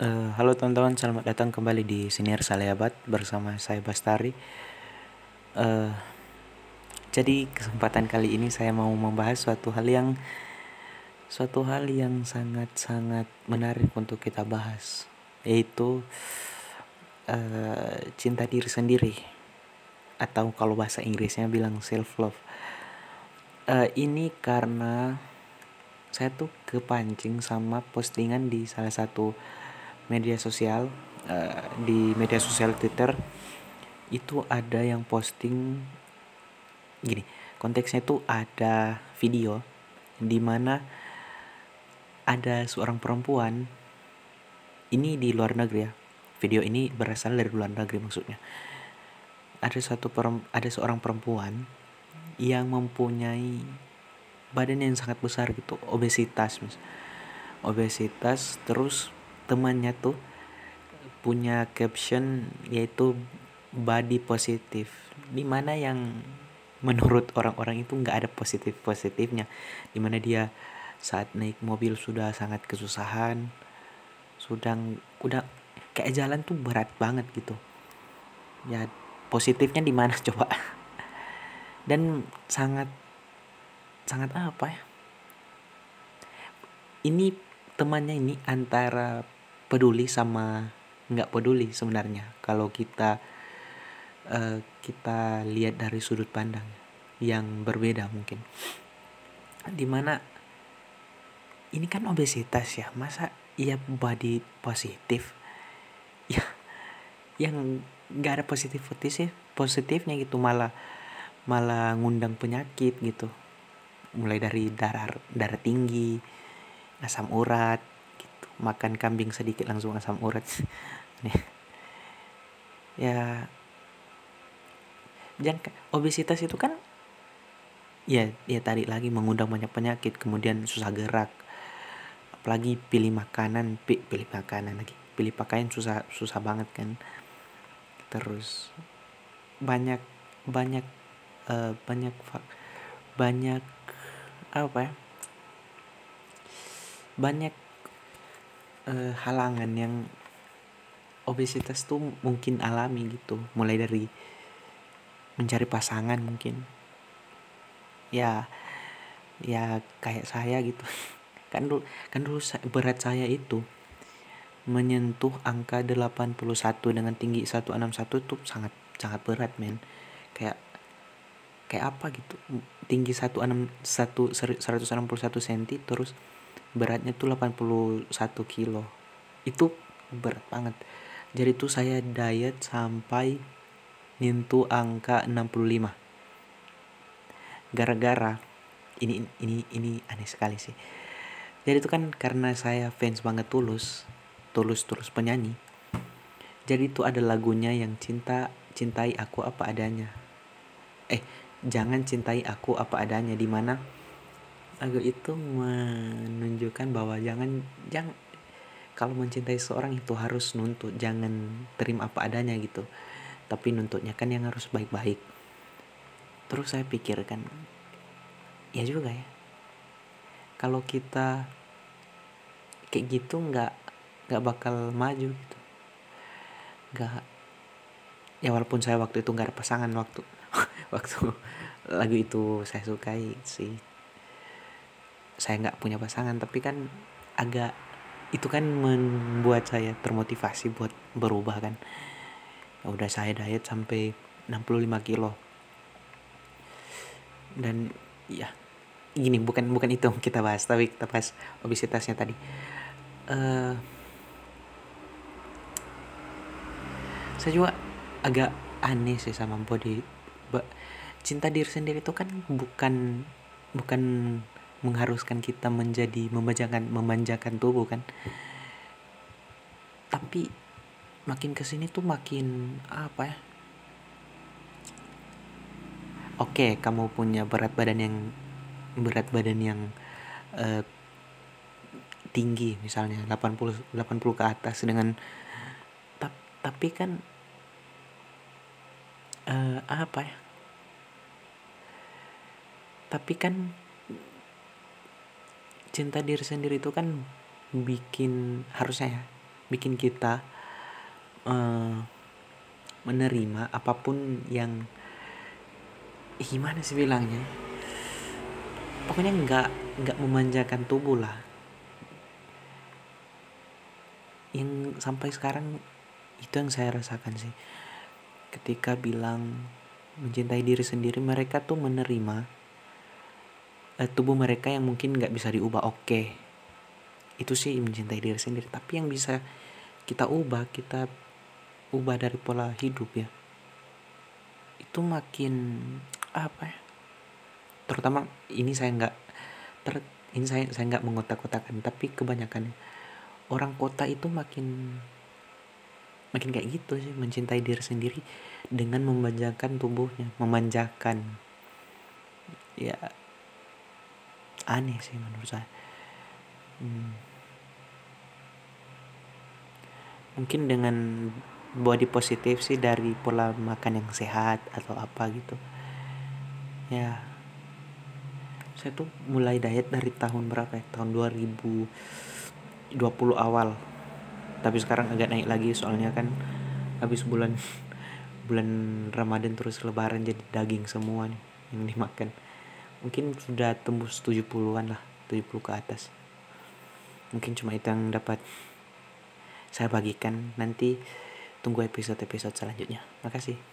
Uh, halo teman-teman, selamat datang kembali di Siniar Saleabat bersama saya Bastari. Uh, jadi kesempatan kali ini saya mau membahas suatu hal yang suatu hal yang sangat-sangat menarik untuk kita bahas, yaitu uh, cinta diri sendiri atau kalau bahasa Inggrisnya bilang self love. Uh, ini karena saya tuh kepancing sama postingan di salah satu media sosial uh, di media sosial Twitter itu ada yang posting gini konteksnya itu ada video di mana ada seorang perempuan ini di luar negeri ya. Video ini berasal dari luar negeri maksudnya. Ada satu ada seorang perempuan yang mempunyai badan yang sangat besar gitu obesitas mis obesitas terus temannya tuh punya caption yaitu body positif. Di mana yang menurut orang-orang itu nggak ada positif positifnya. Di mana dia saat naik mobil sudah sangat kesusahan sudah udah kayak jalan tuh berat banget gitu. Ya positifnya di mana coba? Dan sangat sangat apa ya? Ini temannya ini antara peduli sama nggak peduli sebenarnya kalau kita uh, kita lihat dari sudut pandang yang berbeda mungkin. Di mana ini kan obesitas ya masa iya body positif? Ya yang nggak ada positif positif positifnya gitu malah malah ngundang penyakit gitu. Mulai dari darah darah tinggi asam urat makan kambing sedikit langsung asam urat. Nih. Ya. Jangan obesitas itu kan ya ya tadi lagi mengundang banyak penyakit kemudian susah gerak. Apalagi pilih makanan pilih makanan lagi. Pilih pakaian susah susah banget kan. Terus banyak banyak uh, banyak banyak apa ya? Banyak uh, halangan yang obesitas tuh mungkin alami gitu. Mulai dari mencari pasangan mungkin. Ya ya kayak saya gitu. Kan dulu kan dulu berat saya itu menyentuh angka 81 dengan tinggi 161 itu sangat sangat berat men. Kayak kayak apa gitu? Tinggi 16 1 161 cm terus beratnya tuh 81 kilo. Itu berat banget. Jadi tuh saya diet sampai nyentuh angka 65 gara-gara ini ini ini aneh sekali sih. Jadi itu kan karena saya fans banget tulus tulus tulus penyanyi jadi itu ada lagunya yang cinta cintai aku apa adanya. Eh jangan cintai aku apa adanya di mana lagu itu menunjukkan bahwa jangan jangan kalau mencintai seorang itu harus nuntut jangan terima apa adanya gitu. Tapi nuntutnya kan yang harus baik-baik. Terus saya pikirkan ya juga ya. Kalau kita kayak gitu nggak nggak bakal maju gitu. Nggak ya walaupun saya waktu itu nggak ada pasangan waktu waktu lagu itu saya sukai sih saya nggak punya pasangan tapi kan agak itu kan membuat saya termotivasi buat berubah kan. Ya udah saya diet sampai 65 kilo. Dan ya gini bukan bukan itu kita bahas tapi kita bahas obesitasnya tadi. Uh, saya juga agak aneh sih sama body cinta diri sendiri itu kan bukan bukan mengharuskan kita menjadi memanjakan memanjakan tubuh kan? Tapi makin ke sini tuh makin apa ya? Oke kamu punya berat badan yang berat badan yang uh, tinggi misalnya 80 80 ke atas dengan tap, tapi kan uh, apa ya? Tapi kan cinta diri sendiri itu kan bikin harusnya ya bikin kita uh, menerima apa pun yang gimana sih bilangnya? Pokoknya nggak nggak memanjakan tubuh lah. Yang sampai sekarang itu yang saya rasakan sih. Ketika bilang mencintai diri sendiri mereka tuh menerima eh, tubuh mereka yang mungkin nggak bisa diubah oke okay. itu sih mencintai diri sendiri tapi yang bisa kita ubah kita ubah dari pola hidup ya itu makin apa ya terutama ini saya nggak ter ini saya saya nggak mengotak-kotakan tapi kebanyakan orang kota itu makin makin kayak gitu sih mencintai diri sendiri dengan memanjakan tubuhnya memanjakan ya aneh sih menurut saya. Hmm. mungkin dengan body positif sih dari pola makan yang sehat atau apa gitu. Ya. Saya tuh mulai diet dari tahun berapa ya? Tahun 2020 awal. Tapi sekarang agak naik lagi soalnya kan habis bulan bulan Ramadan terus lebaran jadi daging semua nih yang dimakan mungkin sudah tembus 70-an lah 70 ke atas. Mungkin cuma itu yang dapat saya bagikan. Nanti tunggu episode-episode selanjutnya. Makasih